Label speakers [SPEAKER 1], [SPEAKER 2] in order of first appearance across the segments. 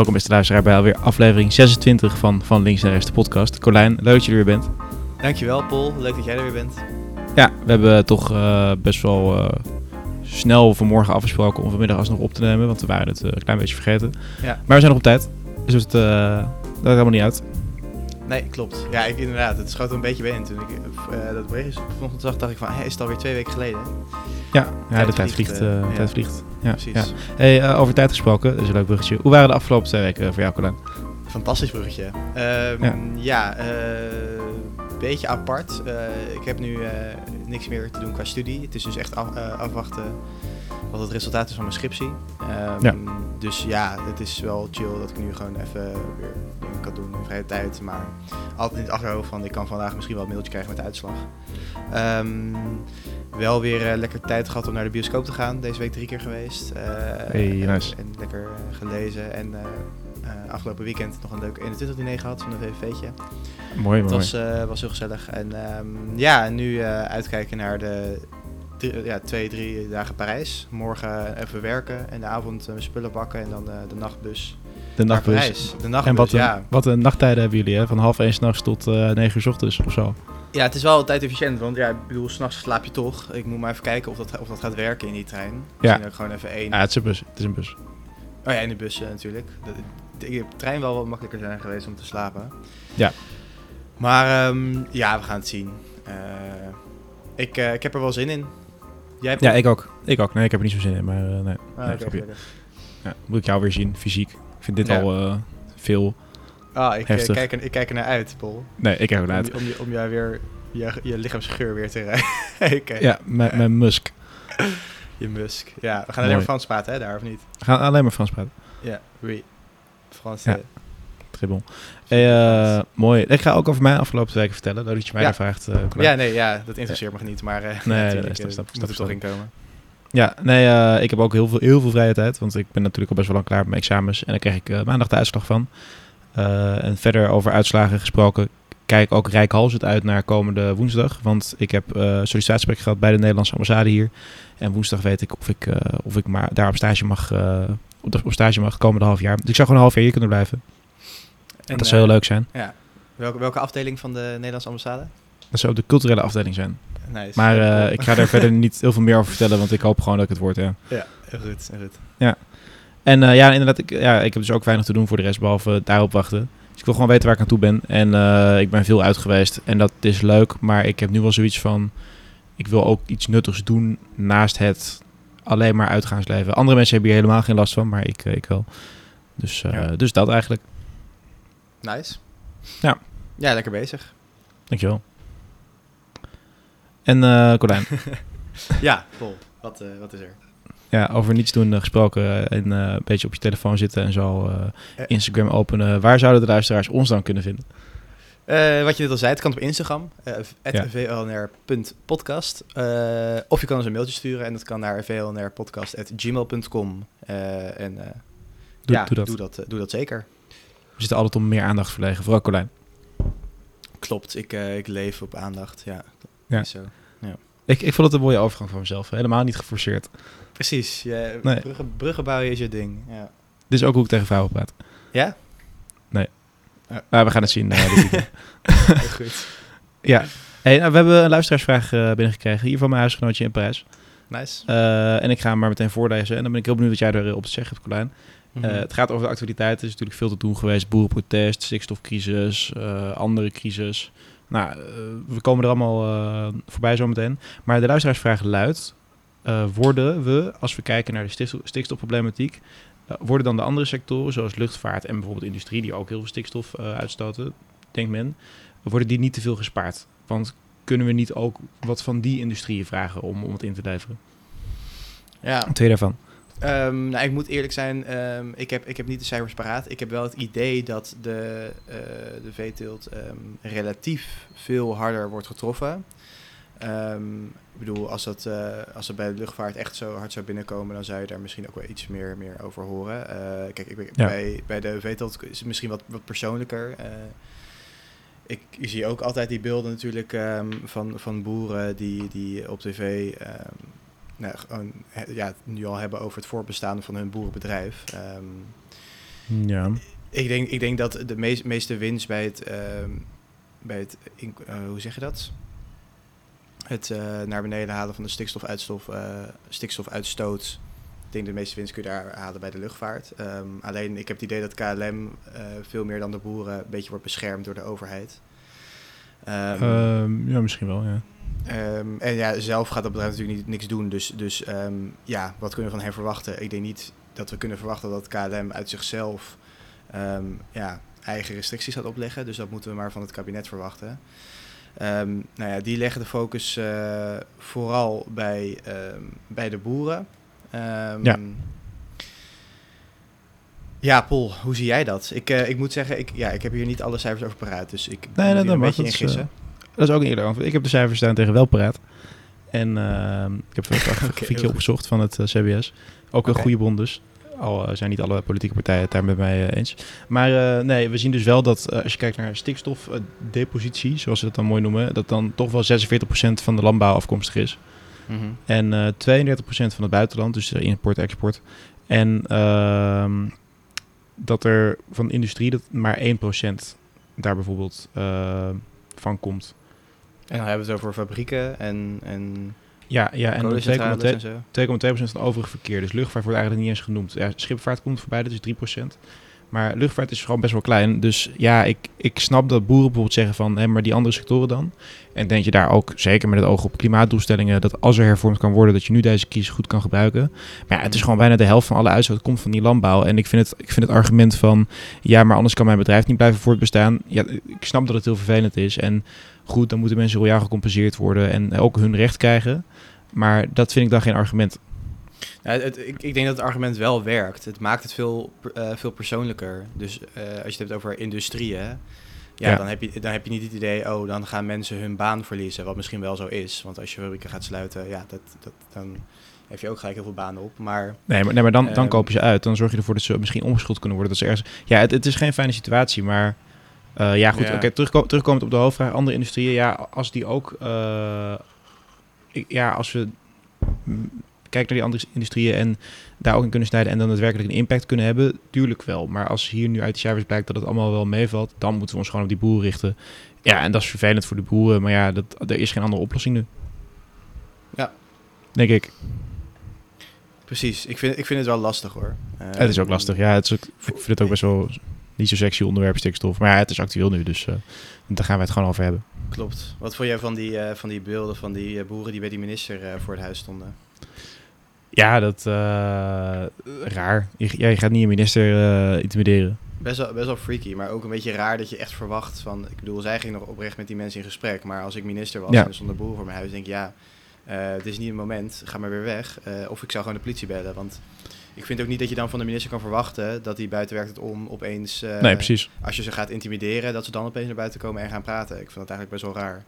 [SPEAKER 1] Welkom beste luisteraar bij alweer aflevering 26 van Van Links naar Rechts de podcast. Colijn, leuk dat je er weer bent.
[SPEAKER 2] Dankjewel Paul, leuk dat jij er weer bent.
[SPEAKER 1] Ja, we hebben toch uh, best wel uh, snel vanmorgen afgesproken om vanmiddag alsnog op te nemen, want we waren het uh, een klein beetje vergeten. Ja. Maar we zijn nog op tijd, dus het, dat gaat helemaal niet uit.
[SPEAKER 2] Nee, klopt. Ja, ik, inderdaad. Het schoot er een beetje bij in. Toen ik uh, dat bericht vanochtend zag, dacht ik van, hé, is het alweer twee weken geleden?
[SPEAKER 1] Ja, ja de tijd vliegt. Uh, ja. tijd vliegt. Ja, precies. Ja. Hey, uh, over tijd gesproken, dat is een leuk bruggetje. Hoe waren de afgelopen twee weken voor jou, Colin?
[SPEAKER 2] Fantastisch bruggetje. Um, ja, een beetje apart. ik heb nu niks meer te doen qua studie. Het is dus echt af, afwachten wat het resultaat is van mijn scriptie. Um, ja. Dus ja, het is wel chill dat ik nu gewoon even weer dingen kan doen in vrije tijd. Maar altijd in het achterhoofd van ik kan vandaag misschien wel een mailtje krijgen met de uitslag. Um, wel weer uh, lekker tijd gehad om naar de bioscoop te gaan. Deze week drie keer geweest. Uh,
[SPEAKER 1] hey, nice.
[SPEAKER 2] en, en, lekker gelezen. En afgelopen weekend nog een leuk 21 diner gehad van een VVV'tje.
[SPEAKER 1] Mooi, mooi.
[SPEAKER 2] Het was, was heel gezellig. En um, ja, nu uitkijken naar de drie, ja, twee, drie dagen Parijs. Morgen even werken en de avond mijn spullen pakken en dan de nachtbus.
[SPEAKER 1] De nachtbus.
[SPEAKER 2] De nachtbus,
[SPEAKER 1] en wat,
[SPEAKER 2] ja.
[SPEAKER 1] Een, wat een nachttijden hebben jullie, hè? Van half één s'nachts tot uh, negen uur s ochtends of zo.
[SPEAKER 2] Ja, het is wel tijd efficiënt, want ja, ik bedoel, s'nachts slaap je toch. Ik moet maar even kijken of dat, of dat gaat werken in die trein. Misschien ja. ook gewoon even één.
[SPEAKER 1] Ja, het is een bus. Het is een bus.
[SPEAKER 2] Oh ja, in de bus uh, natuurlijk. De, de, de, trein wel wat makkelijker zijn geweest om te slapen.
[SPEAKER 1] Ja.
[SPEAKER 2] Maar um, ja, we gaan het zien. Uh, ik, uh, ik heb er wel zin in.
[SPEAKER 1] Jij ja, ik ook. Ik ook. Nee, ik heb er niet zo zin in, maar nee. Ah, nee okay, ja, moet ik jou weer zien, fysiek. Ik vind dit ja. al veel
[SPEAKER 2] Ah, ik, uh, kijk, er, ik kijk er naar uit, Paul.
[SPEAKER 1] Nee, ik kijk er naar uit.
[SPEAKER 2] Om, om, om jou weer je, je lichaamsgeur weer te rijden.
[SPEAKER 1] ja, mijn, mijn musk.
[SPEAKER 2] je musk. Ja, we gaan alleen maar Frans praten, hè, daar of niet?
[SPEAKER 1] We gaan alleen maar Frans praten.
[SPEAKER 2] Ja, oui. Frans.
[SPEAKER 1] Ja. Hey, uh, mooi. Ik ga ook over mijn afgelopen weken vertellen, dat je mij ja. vraagt. Uh,
[SPEAKER 2] ja, nee, ja, dat interesseert me niet, maar uh, nee, nee, stap, stap, moet er toch in komen.
[SPEAKER 1] Ja, nee, ik heb ook heel veel, heel veel vrije tijd, want ik ben natuurlijk al best wel lang klaar met mijn examens en daar krijg ik maandag de uitslag van. En verder over uitslagen gesproken, kijk ook Rijkhalsend het uit naar komende woensdag. Want ik heb sollicitatiegesprek gehad bij de Nederlandse ambassade hier. En woensdag weet ik of ik, of ik maar daar op stage mag, op stage mag komende half jaar. Dus ik zou gewoon een half jaar hier kunnen blijven. En, dat zou heel leuk zijn.
[SPEAKER 2] Ja. Welke, welke afdeling van de Nederlandse ambassade?
[SPEAKER 1] Dat zou de culturele afdeling zijn.
[SPEAKER 2] Nice.
[SPEAKER 1] Maar uh, ik ga daar verder niet heel veel meer over vertellen, want ik hoop gewoon dat ik het word. Ja,
[SPEAKER 2] ja heel goed, goed.
[SPEAKER 1] Ja. En uh, ja, inderdaad, ik, ja, ik heb dus ook weinig te doen voor de rest, behalve daarop wachten. Dus ik wil gewoon weten waar ik aan toe ben. En ik ben veel uit geweest en dat is leuk, maar ik heb nu wel zoiets van... Ik wil ook iets nuttigs doen naast het alleen maar uitgaansleven. Andere mensen hebben hier helemaal geen last van, maar ik, ik wel. Dus, ja. dus dat eigenlijk.
[SPEAKER 2] Nice.
[SPEAKER 1] Ja.
[SPEAKER 2] Ja, lekker bezig.
[SPEAKER 1] Dankjewel. En uh, Colijn.
[SPEAKER 2] ja, Paul. Wat, uh, wat is er?
[SPEAKER 1] Ja, over niets doen gesproken en uh, een beetje op je telefoon zitten en zo Instagram openen. Waar zouden de luisteraars ons dan kunnen vinden?
[SPEAKER 2] Wat je net al zei, het kan op Instagram, ja. vlnr.podcast. Of je kan ons een mailtje sturen en dat kan naar vlnrpodcast.gmail.com. en
[SPEAKER 1] doe,
[SPEAKER 2] ja,
[SPEAKER 1] doe, dat.
[SPEAKER 2] Doe, dat, doe dat zeker.
[SPEAKER 1] We zitten altijd om meer aandacht te verlegen, vooral Colijn.
[SPEAKER 2] Klopt, ik, ik leef op aandacht, ja. ja. Zo. ja.
[SPEAKER 1] Ik, ik vond het een mooie overgang van mezelf, helemaal niet geforceerd.
[SPEAKER 2] Precies, ja, nee. bruggen, bruggen bouwen is je ding, ja.
[SPEAKER 1] Dit is ook hoe ik tegen vrouwen praat.
[SPEAKER 2] Ja?
[SPEAKER 1] Nee. Maar we gaan het zien. Uh,
[SPEAKER 2] goed.
[SPEAKER 1] Ja. Hey, nou, we hebben een luisteraarsvraag uh, binnengekregen. Hier van mijn huisgenootje in Parijs.
[SPEAKER 2] Nice.
[SPEAKER 1] En ik ga hem maar meteen voorlezen. En dan ben ik heel benieuwd wat jij erop te zeggen hebt, Colijn. Mm -hmm. het gaat over de actualiteit. Er is natuurlijk veel te doen geweest. Boerenprotest, stikstofcrisis, andere crisis. Nou, we komen er allemaal voorbij zometeen. Maar de luisteraarsvraag luidt... worden we, als we kijken naar de stikstofproblematiek... Uh, worden dan de andere sectoren, zoals luchtvaart en bijvoorbeeld industrie, die ook heel veel stikstof uh, uitstoten, denkt men, worden die niet te veel gespaard? Want kunnen we niet ook wat van die industrieën vragen om, om het in te leveren?
[SPEAKER 2] Ja.
[SPEAKER 1] Twee daarvan?
[SPEAKER 2] Um, nou, ik moet eerlijk zijn, um, ik, heb, ik heb niet de cijfers paraat. Ik heb wel het idee dat de, uh, de veeteelt um, relatief veel harder wordt getroffen. Ik bedoel, als dat, uh, als dat bij de luchtvaart echt zo hard zou binnenkomen, dan zou je daar misschien ook wel iets meer, meer over horen. Uh, kijk, ik, ja. bij, bij de VTOT is het misschien wat, wat persoonlijker. Ik, ik zie ook altijd die beelden natuurlijk van, van boeren die, die op tv nou, gewoon, ja, nu al hebben over het voortbestaan van hun boerenbedrijf.
[SPEAKER 1] Ja.
[SPEAKER 2] Ik denk, ik denk dat de meest, meeste winst bij het, ehm, bij het eh, hoe zeg je dat? Het eh, naar beneden halen van de stikstofuitstof, eh, stikstofuitstoot. Ik denk de meeste winst kun je daar halen bij de luchtvaart. Ehm, alleen ik heb het idee dat KLM veel meer dan de boeren een beetje wordt beschermd door de overheid. Ehm,
[SPEAKER 1] Ehm, ja, misschien wel, ja.
[SPEAKER 2] Ehm, en ja, zelf gaat dat bedrijf natuurlijk niet, niks doen. Dus, dus ja, wat kunnen we van hen verwachten? Ik denk niet dat we kunnen verwachten dat KLM uit zichzelf ja, eigen restricties gaat opleggen. Dus dat moeten we maar van het kabinet verwachten. Nou ja, die leggen de focus eh, vooral bij, bij de boeren.
[SPEAKER 1] Ja.
[SPEAKER 2] Ja, Paul, hoe zie jij dat? Ik, eh, ik moet zeggen, ik, ja, ik heb hier niet alle cijfers over paraat. Dus ik
[SPEAKER 1] Nee,
[SPEAKER 2] moet
[SPEAKER 1] nee,
[SPEAKER 2] een beetje
[SPEAKER 1] dat
[SPEAKER 2] in
[SPEAKER 1] is,
[SPEAKER 2] gissen.
[SPEAKER 1] Dat is ook een eerder antwoord. Ik heb de cijfers staan tegen wel paraat. En ehm, ik heb een
[SPEAKER 2] Oké,
[SPEAKER 1] grafiekje opgezocht van het eh, CBS. Ook een goede bron dus. Al eh, zijn niet alle politieke partijen het daar met mij eh, eens. Maar eh, nee, we zien dus wel dat eh, als je kijkt naar stikstofdepositie, zoals ze dat dan mooi noemen, dat dan toch wel 46% van de landbouw afkomstig is.
[SPEAKER 2] Mhm.
[SPEAKER 1] En eh 32% van het buitenland, dus eh, import, export. En ehm, dat er van industrie dat maar 1% daar bijvoorbeeld eh, van komt.
[SPEAKER 2] En dan hebben we het over fabrieken en, en
[SPEAKER 1] Ja, ja en
[SPEAKER 2] kolencentrales
[SPEAKER 1] 2,2%
[SPEAKER 2] en zo.
[SPEAKER 1] 2,2% van het overige verkeer. Dus luchtvaart wordt eigenlijk niet eens genoemd. Ja, schipvaart komt voorbij, dat is 3%. Maar luchtvaart is gewoon best wel klein. Dus ja, ik, ik snap dat boeren bijvoorbeeld zeggen van... Hé, maar die andere sectoren dan? En denk je daar ook, zeker met het oog op klimaatdoelstellingen... dat als er hervormd kan worden, dat je nu deze crisis goed kan gebruiken. Maar ja, het is gewoon bijna de helft van alle uitstoot komt van die landbouw. En ik vind het, ik vind het argument van... ja, maar anders kan mijn bedrijf niet blijven voortbestaan. Ja, ik snap dat het heel vervelend is. En goed, dan moeten mensen royaal gecompenseerd worden... en ook hun recht krijgen. Maar dat vind ik dan geen argument.
[SPEAKER 2] Het, ik, ik denk dat het argument wel werkt. Het maakt het veel, eh, veel persoonlijker. Dus eh, als je het hebt over industrieën, ja,
[SPEAKER 1] Ja.
[SPEAKER 2] Dan, heb je, dan heb je niet het idee, oh, dan gaan mensen hun baan verliezen. Wat misschien wel zo is. Want als je fabrieken gaat sluiten, ja, dat, dat, dan heb je ook gelijk heel veel banen op. Maar
[SPEAKER 1] Nee, maar, nee, maar dan, dan
[SPEAKER 2] Ehm.
[SPEAKER 1] kopen ze uit. Dan zorg je ervoor dat ze misschien omgeschuld kunnen worden. Dat ze ergens... Ja, het, het is geen fijne situatie, maar... eh, ja, goed.
[SPEAKER 2] Ja.
[SPEAKER 1] Oké, terugko- terugkomend op de hoofdvraag. Andere industrieën, ja, als die ook... ik- ja, als we kijken naar die andere industrieën en daar ook in kunnen snijden en dan daadwerkelijk een impact kunnen hebben, tuurlijk wel. Maar als hier nu uit de cijfers blijkt dat het allemaal wel meevalt, dan moeten we ons gewoon op die boeren richten. Ja, en dat is vervelend voor de boeren, maar ja, dat, er is geen andere oplossing nu.
[SPEAKER 2] Ja.
[SPEAKER 1] Denk ik.
[SPEAKER 2] precies, ik vind, ik vind het wel lastig hoor.
[SPEAKER 1] het is ook
[SPEAKER 2] Ehm,
[SPEAKER 1] lastig. Ja, het is ook, ik vind het ook best wel niet zo sexy onderwerp stikstof. Maar ja, het is actueel nu, dus eh, daar gaan we het gewoon over hebben.
[SPEAKER 2] Klopt. Wat vond jij van die, eh, van die beelden van die eh, boeren die bij die minister voor het huis stonden?
[SPEAKER 1] Ja, dat eh, raar. Je, ja, je gaat niet een minister eh, intimideren.
[SPEAKER 2] Best wel, best wel freaky, maar ook een beetje raar dat je echt verwacht van... Ik bedoel, zij ging nog oprecht met die mensen in gesprek. Maar als ik minister was
[SPEAKER 1] Ja.
[SPEAKER 2] en er stond een boer voor mijn huis, denk ik... Ja, eh, het is niet het moment, ga maar weer weg. Of ik zou gewoon de politie bellen, want... Ik vind ook niet dat je dan van de minister kan verwachten dat die buiten werkt het om opeens...
[SPEAKER 1] nee, precies.
[SPEAKER 2] Als je ze gaat intimideren, dat ze dan opeens naar buiten komen en gaan praten. Ik vind dat eigenlijk best wel raar.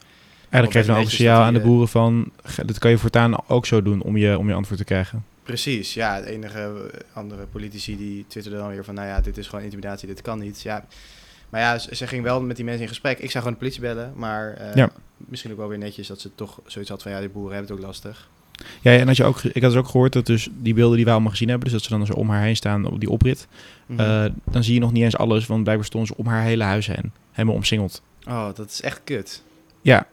[SPEAKER 1] Eigenlijk geeft
[SPEAKER 2] best
[SPEAKER 1] een
[SPEAKER 2] netjes
[SPEAKER 1] signaal aan de boeren van... dat kan je voortaan ook zo doen om je, om je antwoord te krijgen.
[SPEAKER 2] Precies, ja. De enige eh, andere politici die twitterden dan weer van... nou ja, dit is gewoon intimidatie, dit kan niet. Ja. Maar ja, ze, ze ging wel met die mensen in gesprek. Ik zou gewoon de politie bellen, maar eh,
[SPEAKER 1] Ja.
[SPEAKER 2] misschien ook wel weer netjes... dat ze toch zoiets had van, ja, die boeren hebben het ook lastig.
[SPEAKER 1] Ja, en had je ook, ik had dus ook gehoord dat dus die beelden die wij allemaal gezien hebben... dus dat ze dan zo om haar heen staan op die oprit...
[SPEAKER 2] Mhm.
[SPEAKER 1] eh, dan zie je nog niet eens alles, want blijkbaar stonden ze om haar hele huis heen. Helemaal omsingeld.
[SPEAKER 2] oh, dat is echt kut.
[SPEAKER 1] Ja,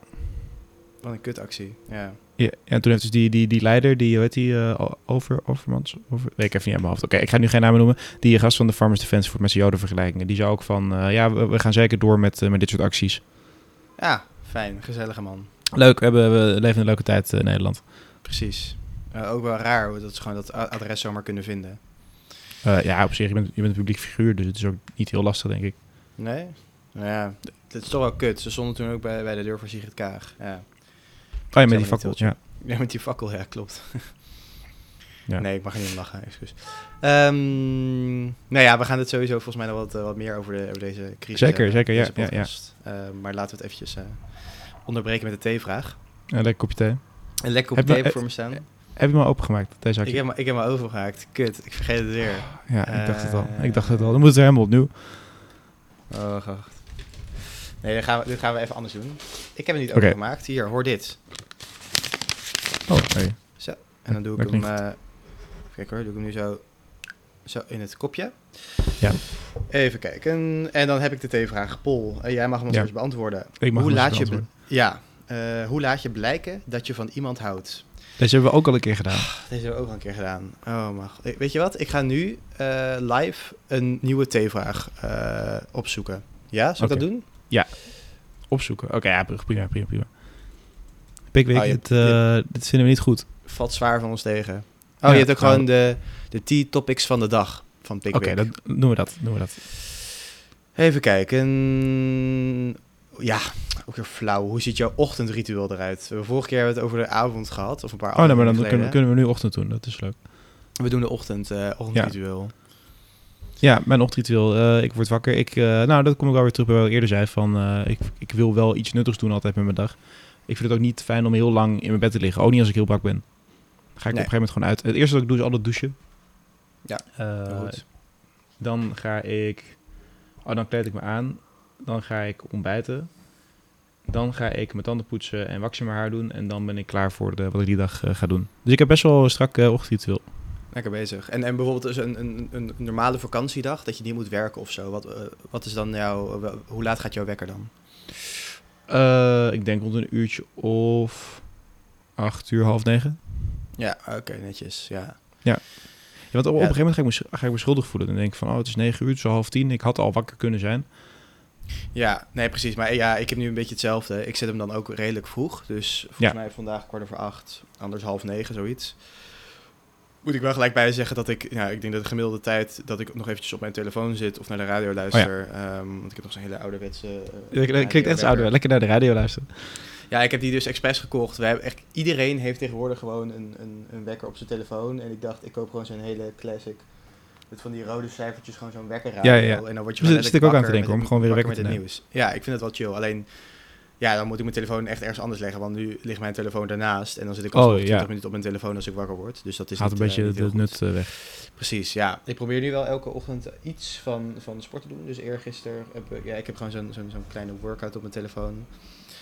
[SPEAKER 2] Wat een kutactie, ja.
[SPEAKER 1] Ja, en toen heeft dus die, die, die leider, die, hoe heet die, eh, over, Overmans? Over, weet ik even niet aan mijn hoofd. Oké, ik ga nu geen namen noemen. Die gast van de Farmers Defense voor met zijn jodenvergelijkingen. Die zei ook van, eh, ja, we, we gaan zeker door met, eh, met dit soort acties.
[SPEAKER 2] Ja, fijn. Gezellige man.
[SPEAKER 1] Leuk, we, hebben, we leven een leuke tijd in Nederland.
[SPEAKER 2] Precies. Ook wel raar dat ze gewoon dat adres zomaar kunnen vinden.
[SPEAKER 1] Ja, op zich, je bent, je bent een publiek figuur, dus het is ook niet heel lastig, denk ik.
[SPEAKER 2] Nee? Nou ja, het is toch wel kut. Ze stonden toen ook bij, bij de deur voor Sigrid Kaag. Ja.
[SPEAKER 1] Ja, met die fakkel, ja.
[SPEAKER 2] Ja, met die fakkel, ja, klopt.
[SPEAKER 1] Ja.
[SPEAKER 2] Nee, ik mag er niet om lachen, excuus. Ehm, nou ja, we gaan het sowieso volgens mij nog wat, eh, wat meer over, de, over deze crisis
[SPEAKER 1] Zeker,
[SPEAKER 2] hebben,
[SPEAKER 1] zeker, ja, ja, ja.
[SPEAKER 2] podcast. Eh, maar laten we het eventjes eh, onderbreken met de theevraag.
[SPEAKER 1] Ja, lekker kopje thee.
[SPEAKER 2] Een lekker
[SPEAKER 1] Heb
[SPEAKER 2] op
[SPEAKER 1] je-
[SPEAKER 2] thee voor me staan.
[SPEAKER 1] Heb je hem al opengemaakt, deze
[SPEAKER 2] Ik
[SPEAKER 1] zakje?
[SPEAKER 2] heb, me- ik heb me overgehaakt. Kut, ik vergeet het weer.
[SPEAKER 1] Ja, ik dacht het al.
[SPEAKER 2] Eh,
[SPEAKER 1] Ik dacht het al. Dan moet het helemaal opnieuw.
[SPEAKER 2] Oh, wacht. Nee, dit gaan, we, dit gaan we even anders doen. Ik heb het niet overgemaakt. Hier, hoor dit.
[SPEAKER 1] Oh, nee.
[SPEAKER 2] En dan doe ik hem... eh kijk hoor, doe ik hem nu zo, zo in het kopje.
[SPEAKER 1] Ja.
[SPEAKER 2] Even kijken. En dan heb ik de T-vraag. Paul, eh, jij mag hem
[SPEAKER 1] Ja.
[SPEAKER 2] eerst beantwoorden.
[SPEAKER 1] Ik mag
[SPEAKER 2] hoe, laat je, ja, eh, hoe laat je blijken dat je van iemand houdt?
[SPEAKER 1] Deze hebben we ook al een keer gedaan.
[SPEAKER 2] Deze hebben we ook al een keer gedaan. Oh, maar weet je wat? Ik ga nu live een nieuwe T-vraag opzoeken. Ja, zal ik dat doen?
[SPEAKER 1] Opzoeken. Oké, ja, prima, prima, prima. Pickwick,
[SPEAKER 2] Oh, je-
[SPEAKER 1] dit, eh, dit vinden we niet goed.
[SPEAKER 2] Valt zwaar van ons tegen. Oh,
[SPEAKER 1] Ja,
[SPEAKER 2] je hebt ook
[SPEAKER 1] nou-
[SPEAKER 2] gewoon de, de T-topics van de dag van
[SPEAKER 1] Oké,
[SPEAKER 2] Pickwick.
[SPEAKER 1] dat doen we dat. Doen we dat.
[SPEAKER 2] Even kijken. Ja, ook weer flauw. Hoe ziet jouw ochtendritueel eruit? We hebben vorige keer hebben we het over de avond gehad. Of een paar
[SPEAKER 1] Oh, nee, maar dan kunnen, kunnen we nu ochtend doen. Dat is leuk.
[SPEAKER 2] We doen de ochtend, eh ochtendritueel.
[SPEAKER 1] Ja, mijn ochtendritueel. eh ik word wakker. Ik, eh, nou, dat kom ik wel weer terug bij wat ik eerder zei. Van, eh, ik, ik wil wel iets nuttigs doen altijd met mijn dag. Ik vind het ook niet fijn om heel lang in mijn bed te liggen. Ook niet als ik heel brak ben. Dan ga ik
[SPEAKER 2] Nee.
[SPEAKER 1] op een gegeven moment gewoon uit. Het eerste wat ik doe is altijd douchen.
[SPEAKER 2] Ja, goed.
[SPEAKER 1] dan ga ik... Oh, dan kleed ik me aan. Dan ga ik ontbijten. Dan ga ik mijn tanden poetsen en waksen mijn haar doen. En dan ben ik klaar voor de, wat ik die dag ga doen. Dus ik heb best wel een strak ochtendritueel.
[SPEAKER 2] Lekker bezig. En, en bijvoorbeeld dus een, een, een normale vakantiedag, dat je niet moet werken of zo. Wat, eh, wat is dan jouw... wel- hoe laat gaat jouw wekker dan?
[SPEAKER 1] Eh, ik denk rond een uurtje of acht uur, half negen.
[SPEAKER 2] Ja, oké, netjes. Ja.
[SPEAKER 1] Ja, want op, een gegeven moment ga ik, me, ga ik me schuldig voelen. Dan denk ik van, oh, het is negen uur, het is al half tien. Ik had al wakker kunnen zijn.
[SPEAKER 2] Ja, nee, precies. Maar ja, ik heb nu een beetje hetzelfde. Ik zet hem dan ook redelijk vroeg. Dus volgens
[SPEAKER 1] Ja.
[SPEAKER 2] mij vandaag kwart over acht, anders half negen, zoiets. Moet ik wel gelijk bij zeggen dat ik, ja, ik denk dat de gemiddelde tijd dat ik nog eventjes op mijn telefoon zit of naar de radio luister. ehm, want ik heb nog zo'n hele ouderwetse. eh,
[SPEAKER 1] Ik klinkt echt ouder. Lekker naar de radio luisteren.
[SPEAKER 2] Ja, ik heb die dus expres gekocht. We hebben echt, iedereen heeft tegenwoordig gewoon een, een, een wekker op zijn telefoon. En ik dacht, ik koop gewoon zo'n hele classic. Met van die rode cijfertjes, gewoon zo'n wekkerradio.
[SPEAKER 1] Ja, ja, ja.
[SPEAKER 2] En dan word je
[SPEAKER 1] Daar
[SPEAKER 2] gewoon
[SPEAKER 1] zit ik ook aan te denken, om gewoon weer wekker
[SPEAKER 2] met het nieuws. Ja, ik vind het wel chill. Alleen, ja, dan moet ik mijn telefoon echt ergens anders leggen. Want nu ligt mijn telefoon daarnaast. En dan zit ik
[SPEAKER 1] Oh, ja.
[SPEAKER 2] 20 minuten op mijn telefoon als ik wakker word. Dus dat is
[SPEAKER 1] Gaat een
[SPEAKER 2] niet, eh,
[SPEAKER 1] beetje
[SPEAKER 2] heel
[SPEAKER 1] de nut eh, weg.
[SPEAKER 2] Precies, ja. Ik probeer nu wel elke ochtend iets van, van sport te doen. Dus eergisteren heb ik, ja, ik heb gewoon zo'n zo'n zo'n kleine workout op mijn telefoon.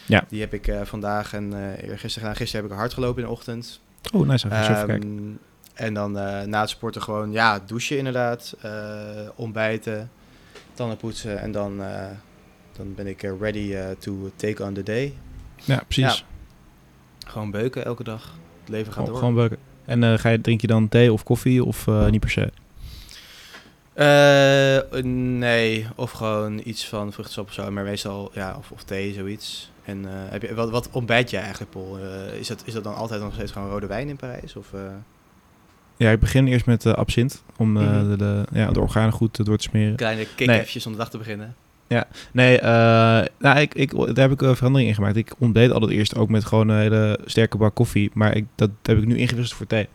[SPEAKER 1] Ja.
[SPEAKER 2] Die heb ik eh, vandaag en eergisteren gedaan. Gisteren heb ik hard gelopen in de ochtend.
[SPEAKER 1] Oh, nice. Even.
[SPEAKER 2] Ehm, en dan na het sporten gewoon, ja, douchen inderdaad. ontbijten, tanden poetsen. En dan, dan ben ik eh, ready eh, to take on the day.
[SPEAKER 1] Ja, precies.
[SPEAKER 2] Gewoon beuken elke dag. Het leven gaat door.
[SPEAKER 1] gewoon beuken. En eh, ga je, drink je dan thee of koffie of niet per se?
[SPEAKER 2] Nee, of gewoon iets van vruchtensap of zo, maar meestal ja, of, of thee, zoiets. En heb je, wat, wat ontbijt jij eigenlijk, Paul? Is, dat, is dat dan altijd nog steeds gewoon rode wijn in Parijs? Of?
[SPEAKER 1] Ja, ik begin eerst met absint. Om
[SPEAKER 2] Mhm.
[SPEAKER 1] de, de, ja, de organen goed door te smeren.
[SPEAKER 2] kleine kick-effjes om de dag te beginnen?
[SPEAKER 1] Nee, eh, nou, ik, ik, daar heb ik een verandering in gemaakt. Ik ontdeed altijd eerst ook met gewoon een hele sterke bak koffie. Maar ik, dat heb ik nu ingewisseld voor thee.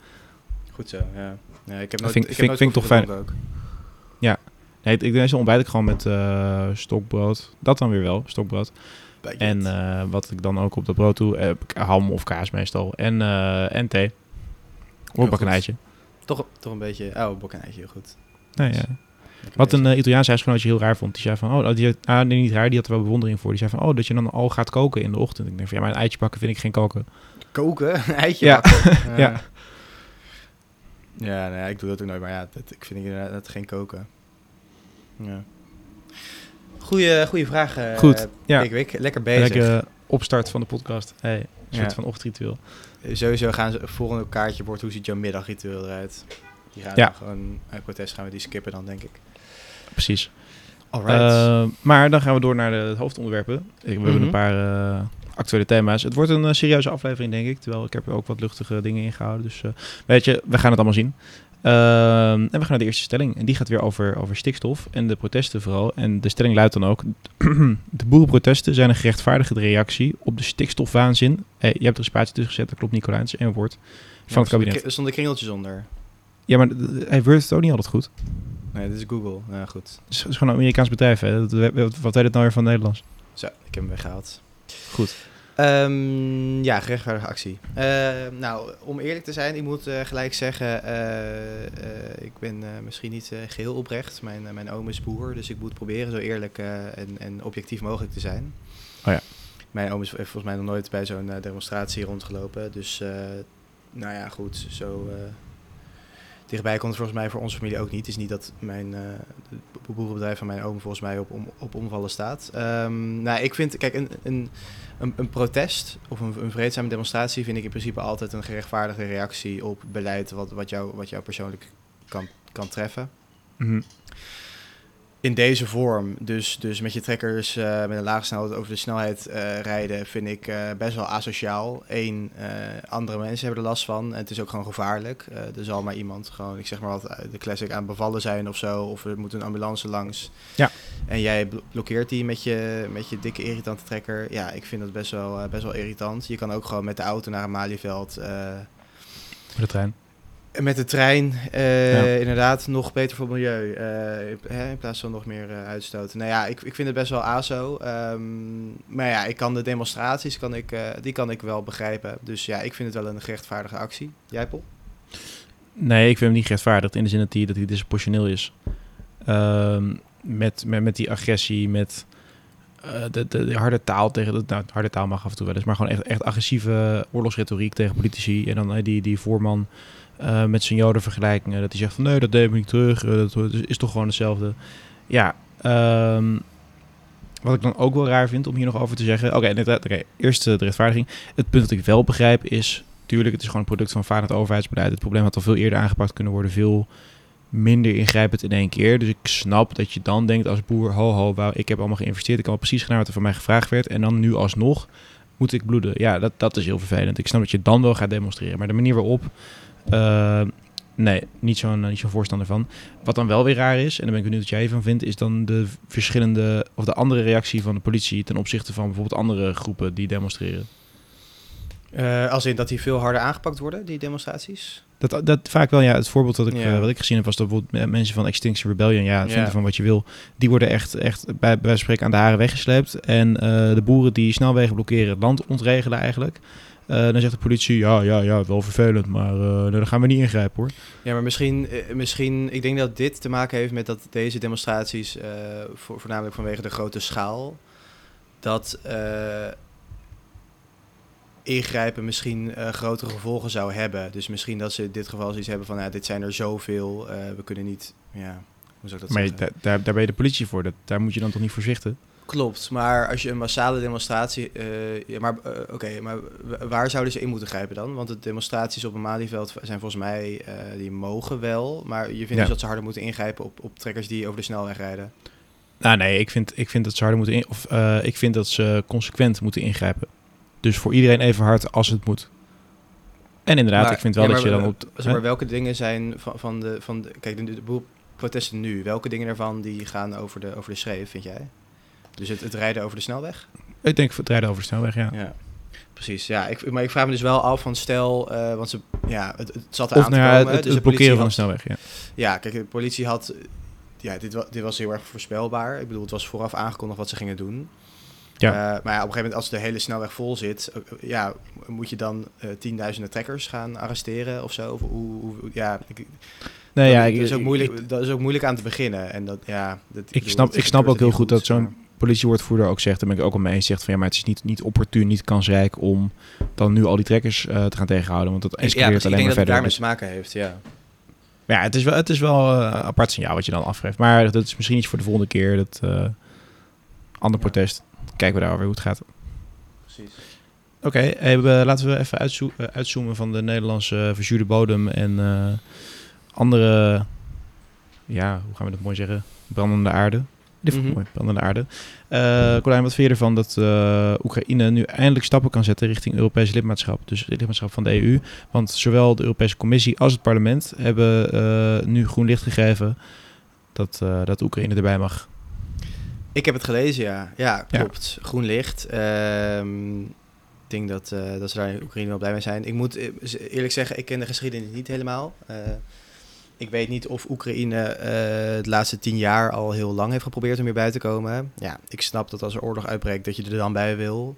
[SPEAKER 2] Goed zo, ja. ja ik heb nooit,
[SPEAKER 1] vind-
[SPEAKER 2] ik
[SPEAKER 1] vind- vind toch
[SPEAKER 2] gedronken ook.
[SPEAKER 1] Nee, ik meestal ontbijt ik gewoon met eh, stokbrood. Dat dan weer wel, stokbrood.
[SPEAKER 2] Baguette.
[SPEAKER 1] En eh, wat ik dan ook op dat brood doe, heb ik ham of kaas meestal. En, en thee. Of
[SPEAKER 2] Heel
[SPEAKER 1] een bak een
[SPEAKER 2] goed.
[SPEAKER 1] eitje.
[SPEAKER 2] toch, toch een beetje... Oh, bokkenijtje, heel goed.
[SPEAKER 1] Nee, ja. Wat een uh, Italiaanse huisgenootje heel raar vond. Die zei van, oh, die, ah, nee, niet raar, die had er wel bewondering voor. Die zei van, oh, dat je dan al gaat koken in de ochtend. Ik denk van, ja, maar een eitje bakken vind ik geen koken.
[SPEAKER 2] Koken? Een eitje
[SPEAKER 1] Ja.
[SPEAKER 2] bakken?
[SPEAKER 1] Ja.
[SPEAKER 2] Ja, nee, ik doe dat ook nooit, maar ja, dat, ik vind inderdaad dat geen koken. Ja. Goeie, goeie vraag, eh
[SPEAKER 1] Goed, ja.
[SPEAKER 2] Pickwick. Lekker bezig.
[SPEAKER 1] Lekker eh, opstart van de podcast. Hey, een
[SPEAKER 2] Ja.
[SPEAKER 1] soort van ochtendritueel.
[SPEAKER 2] Sowieso gaan ze, volgende kaartje wordt, hoe ziet jouw middagritueel eruit? Die gaan
[SPEAKER 1] Ja.
[SPEAKER 2] gewoon, uit protest gaan we die skippen dan, denk ik.
[SPEAKER 1] Precies. Eh, maar dan gaan we door naar de hoofdonderwerpen. We hebben
[SPEAKER 2] Mhm.
[SPEAKER 1] een paar eh, actuele thema's. Het wordt een eh, serieuze aflevering, denk ik. Terwijl ik heb er ook wat luchtige dingen ingehouden. Dus weet je, we gaan het allemaal zien. Ehm, en we gaan naar de eerste stelling. En die gaat weer over, over stikstof en de protesten vooral. En de stelling luidt dan ook... de boerenprotesten zijn een gerechtvaardigde reactie op de stikstofwaanzin. Hey, je hebt er een spaatje tussen gezet, dat klopt Nicolaas. En woord van het kabinet.
[SPEAKER 2] Er stonden kringeltjes onder.
[SPEAKER 1] Ja, maar hij wordt het ook niet altijd goed.
[SPEAKER 2] Nee, dit is Google. Ja, goed.
[SPEAKER 1] Het is, gewoon een Amerikaans bedrijf, hè. Dat- Wat, weet het nou weer van Nederlands?
[SPEAKER 2] Zo, ik heb hem weggehaald.
[SPEAKER 1] Goed.
[SPEAKER 2] Ehm, ja, gerechtvaardige actie. Eh, nou, om eerlijk te zijn, ik moet eh, gelijk zeggen, eh, eh, ik ben misschien niet eh, geheel oprecht. Mijn, mijn oom is boer, dus ik moet proberen zo eerlijk en, en objectief mogelijk te zijn.
[SPEAKER 1] Oh ja.
[SPEAKER 2] Mijn oom is heeft volgens mij nog nooit bij zo'n demonstratie rondgelopen, dus nou ja, goed, zo... eh, dichtbij komt volgens mij voor onze familie ook niet. Het is niet dat mijn, uh, het boerenbedrijf van mijn oom volgens mij op, op omvallen staat. Um, nou, ik vind, kijk, een, een, een, protest of een, een, vreedzame demonstratie vind ik in principe altijd een gerechtvaardigde reactie op beleid wat, wat, jou, wat jou persoonlijk kan, kan treffen.
[SPEAKER 1] Mm
[SPEAKER 2] in deze vorm, dus, dus met je trekkers uh, met een lage snelheid over de snelheid uh, rijden, vind ik uh, best wel asociaal. Eén, andere mensen hebben er last van en het is ook gewoon gevaarlijk. er zal maar iemand gewoon, ik zeg maar wat, de classic aan bevallen zijn of zo, of er moet een ambulance langs.
[SPEAKER 1] Ja.
[SPEAKER 2] En jij blokkeert die met je, met je dikke irritante trekker. Ja, ik vind dat best wel, best wel irritant. Je kan ook gewoon met de auto naar een Malieveld.
[SPEAKER 1] Met de trein.
[SPEAKER 2] Met de trein, uh, inderdaad, nog beter voor het milieu. Uh, in plaats van nog meer uh, uitstoten. Nou ja, ik, ik vind het best wel ASO. Um, maar ja, ik kan de demonstraties, kan ik, die kan ik wel begrijpen. Dus ja, ik vind het wel een gerechtvaardige actie. Jij, Paul?
[SPEAKER 1] Nee, ik vind hem niet gerechtvaardigd in de zin dat hij, dat hij disproportioneel is. Um, met, met, met die agressie, met de, de, de, harde taal tegen... De, nou, harde taal mag af en toe wel eens, maar gewoon echt, echt agressieve oorlogsretoriek tegen politici. En dan die, die voorman... Uh, met zijn jodenvergelijkingen. Dat hij zegt van nee, dat deed ik terug. Uh, dat is toch gewoon hetzelfde. Ja, um, wat ik dan ook wel raar vind om hier nog over te zeggen. Oké, okay, okay, eerst de rechtvaardiging. Het punt dat ik wel begrijp is... Tuurlijk, het is gewoon een product van vaardig overheidsbeleid. Het probleem had al veel eerder aangepakt kunnen worden. Veel minder ingrijpend in één keer. Dus ik snap dat je dan denkt als boer... Ho, ho, ik heb allemaal geïnvesteerd. Ik heb al precies gedaan wat er van mij gevraagd werd. En dan nu alsnog moet ik bloeden. Ja, dat, dat is heel vervelend. Ik snap dat je dan wel gaat demonstreren. Maar de manier waarop uh, nee, niet zo'n niet zo'n voorstander van. Wat dan wel weer raar is, en daar ben ik benieuwd wat jij van vindt, is dan de verschillende of de andere reactie van de politie ten opzichte van bijvoorbeeld andere groepen die demonstreren.
[SPEAKER 2] Uh, als in dat die veel harder aangepakt worden, die demonstraties?
[SPEAKER 1] Dat, dat vaak wel, ja. Het voorbeeld dat ik, ja. uh, wat ik gezien heb, was dat bijvoorbeeld mensen van Extinction Rebellion, ja, vinden ja. van wat je wil, die worden echt, echt bij, bij spreken aan de haren weggesleept. En uh, de boeren die snelwegen blokkeren, het land ontregelen eigenlijk. Uh, dan zegt de politie, ja, ja, ja, wel vervelend, maar uh, dan gaan we niet ingrijpen hoor.
[SPEAKER 2] Ja, maar misschien, uh, misschien, ik denk dat dit te maken heeft met dat deze demonstraties, voor, voornamelijk vanwege de grote schaal, dat ingrijpen misschien grotere gevolgen zou hebben. Dus misschien dat ze in dit geval zoiets hebben van, ja, dit zijn er zoveel, we kunnen niet, ja, hoe zou ik dat
[SPEAKER 1] maar
[SPEAKER 2] zeggen?
[SPEAKER 1] Maar daar, daar ben je de politie voor, dat, daar moet je dan toch niet voorzichtig?
[SPEAKER 2] Klopt, maar als je een massale demonstratie. Uh, ja, maar uh, oké, okay, maar waar zouden ze in moeten grijpen dan? Want de demonstraties op een Malieveld zijn volgens mij. Uh, die mogen wel. Maar je vindt ja. dus dat ze harder moeten ingrijpen op, op trekkers die over de snelweg rijden.
[SPEAKER 1] Nou nee, ik vind, ik vind dat ze harder moeten in, of ik vind dat ze consequent moeten ingrijpen. Dus voor iedereen even hard als het moet. En inderdaad,
[SPEAKER 2] maar,
[SPEAKER 1] ik vind wel
[SPEAKER 2] ja,
[SPEAKER 1] dat je dan
[SPEAKER 2] op. Maar welke dingen zijn van, van de. Van de kijk, de, de, de protesten nu, welke dingen ervan die gaan over de, over de schreef, vind jij? Dus het, het, rijden over de snelweg?
[SPEAKER 1] Ik denk het rijden over de snelweg, ja.
[SPEAKER 2] ja. Precies, ja. Ik, maar ik vraag me dus wel af van stel, uh, want ze, ja, het, het zat
[SPEAKER 1] er
[SPEAKER 2] aan te
[SPEAKER 1] nou,
[SPEAKER 2] komen.
[SPEAKER 1] Het, dus het blokkeren van de snelweg, ja.
[SPEAKER 2] Ja, kijk, de politie had, ja, dit, was, dit was heel erg voorspelbaar. Ik bedoel, het was vooraf aangekondigd wat ze gingen doen.
[SPEAKER 1] Ja.
[SPEAKER 2] Uh, maar ja, op een gegeven moment, als de hele snelweg vol zit, uh, ja, moet je dan tienduizenden trekkers gaan arresteren of zo? Of hoe, hoe ja, ik,
[SPEAKER 1] nee, ja,
[SPEAKER 2] dat,
[SPEAKER 1] ik,
[SPEAKER 2] is ook moeilijk, dat is ook moeilijk aan te beginnen. En dat, ja, dat,
[SPEAKER 1] ik, bedoel, snap, ik snap ook heel goed dat zo'n politiewoordvoerder ook zegt, daar ben ik ook al mee eens, zegt van ja, maar het is niet, niet opportun, niet kansrijk om dan nu al die trekkers uh, te gaan tegenhouden, want dat escaleert
[SPEAKER 2] ja,
[SPEAKER 1] alleen maar verder.
[SPEAKER 2] Ja, daarmee te maken heeft, ja.
[SPEAKER 1] Ja, het is wel, het is wel een apart signaal wat je dan afgeeft. Maar dat is misschien iets voor de volgende keer. Dat uh, ander ja. protest. Kijken we daar weer hoe het gaat.
[SPEAKER 2] Precies.
[SPEAKER 1] Oké, okay, laten we even uitzo uitzoomen van de Nederlandse verzuurde bodem en andere, ja, hoe gaan we dat mooi zeggen, brandende aarde. Dit vond ik mooi, brandende aarde. Uh, Colijn, wat vind je ervan dat uh, Oekraïne nu eindelijk stappen kan zetten richting Europees lidmaatschap? Dus het lidmaatschap van de EU. Want zowel de Europese Commissie als het parlement hebben uh, nu groen licht gegeven dat, dat Oekraïne erbij mag.
[SPEAKER 2] Ik heb het gelezen, ja. Ja, klopt. Ja. Groen licht. Ehm, ik denk dat, dat ze daar in Oekraïne wel blij mee zijn. Ik moet eerlijk zeggen, ik ken de geschiedenis niet helemaal. Ik weet niet of Oekraïne uh, de laatste tien jaar al heel lang heeft geprobeerd om hierbij te komen. Ja, ik snap dat als er oorlog uitbreekt, dat je er dan bij wil.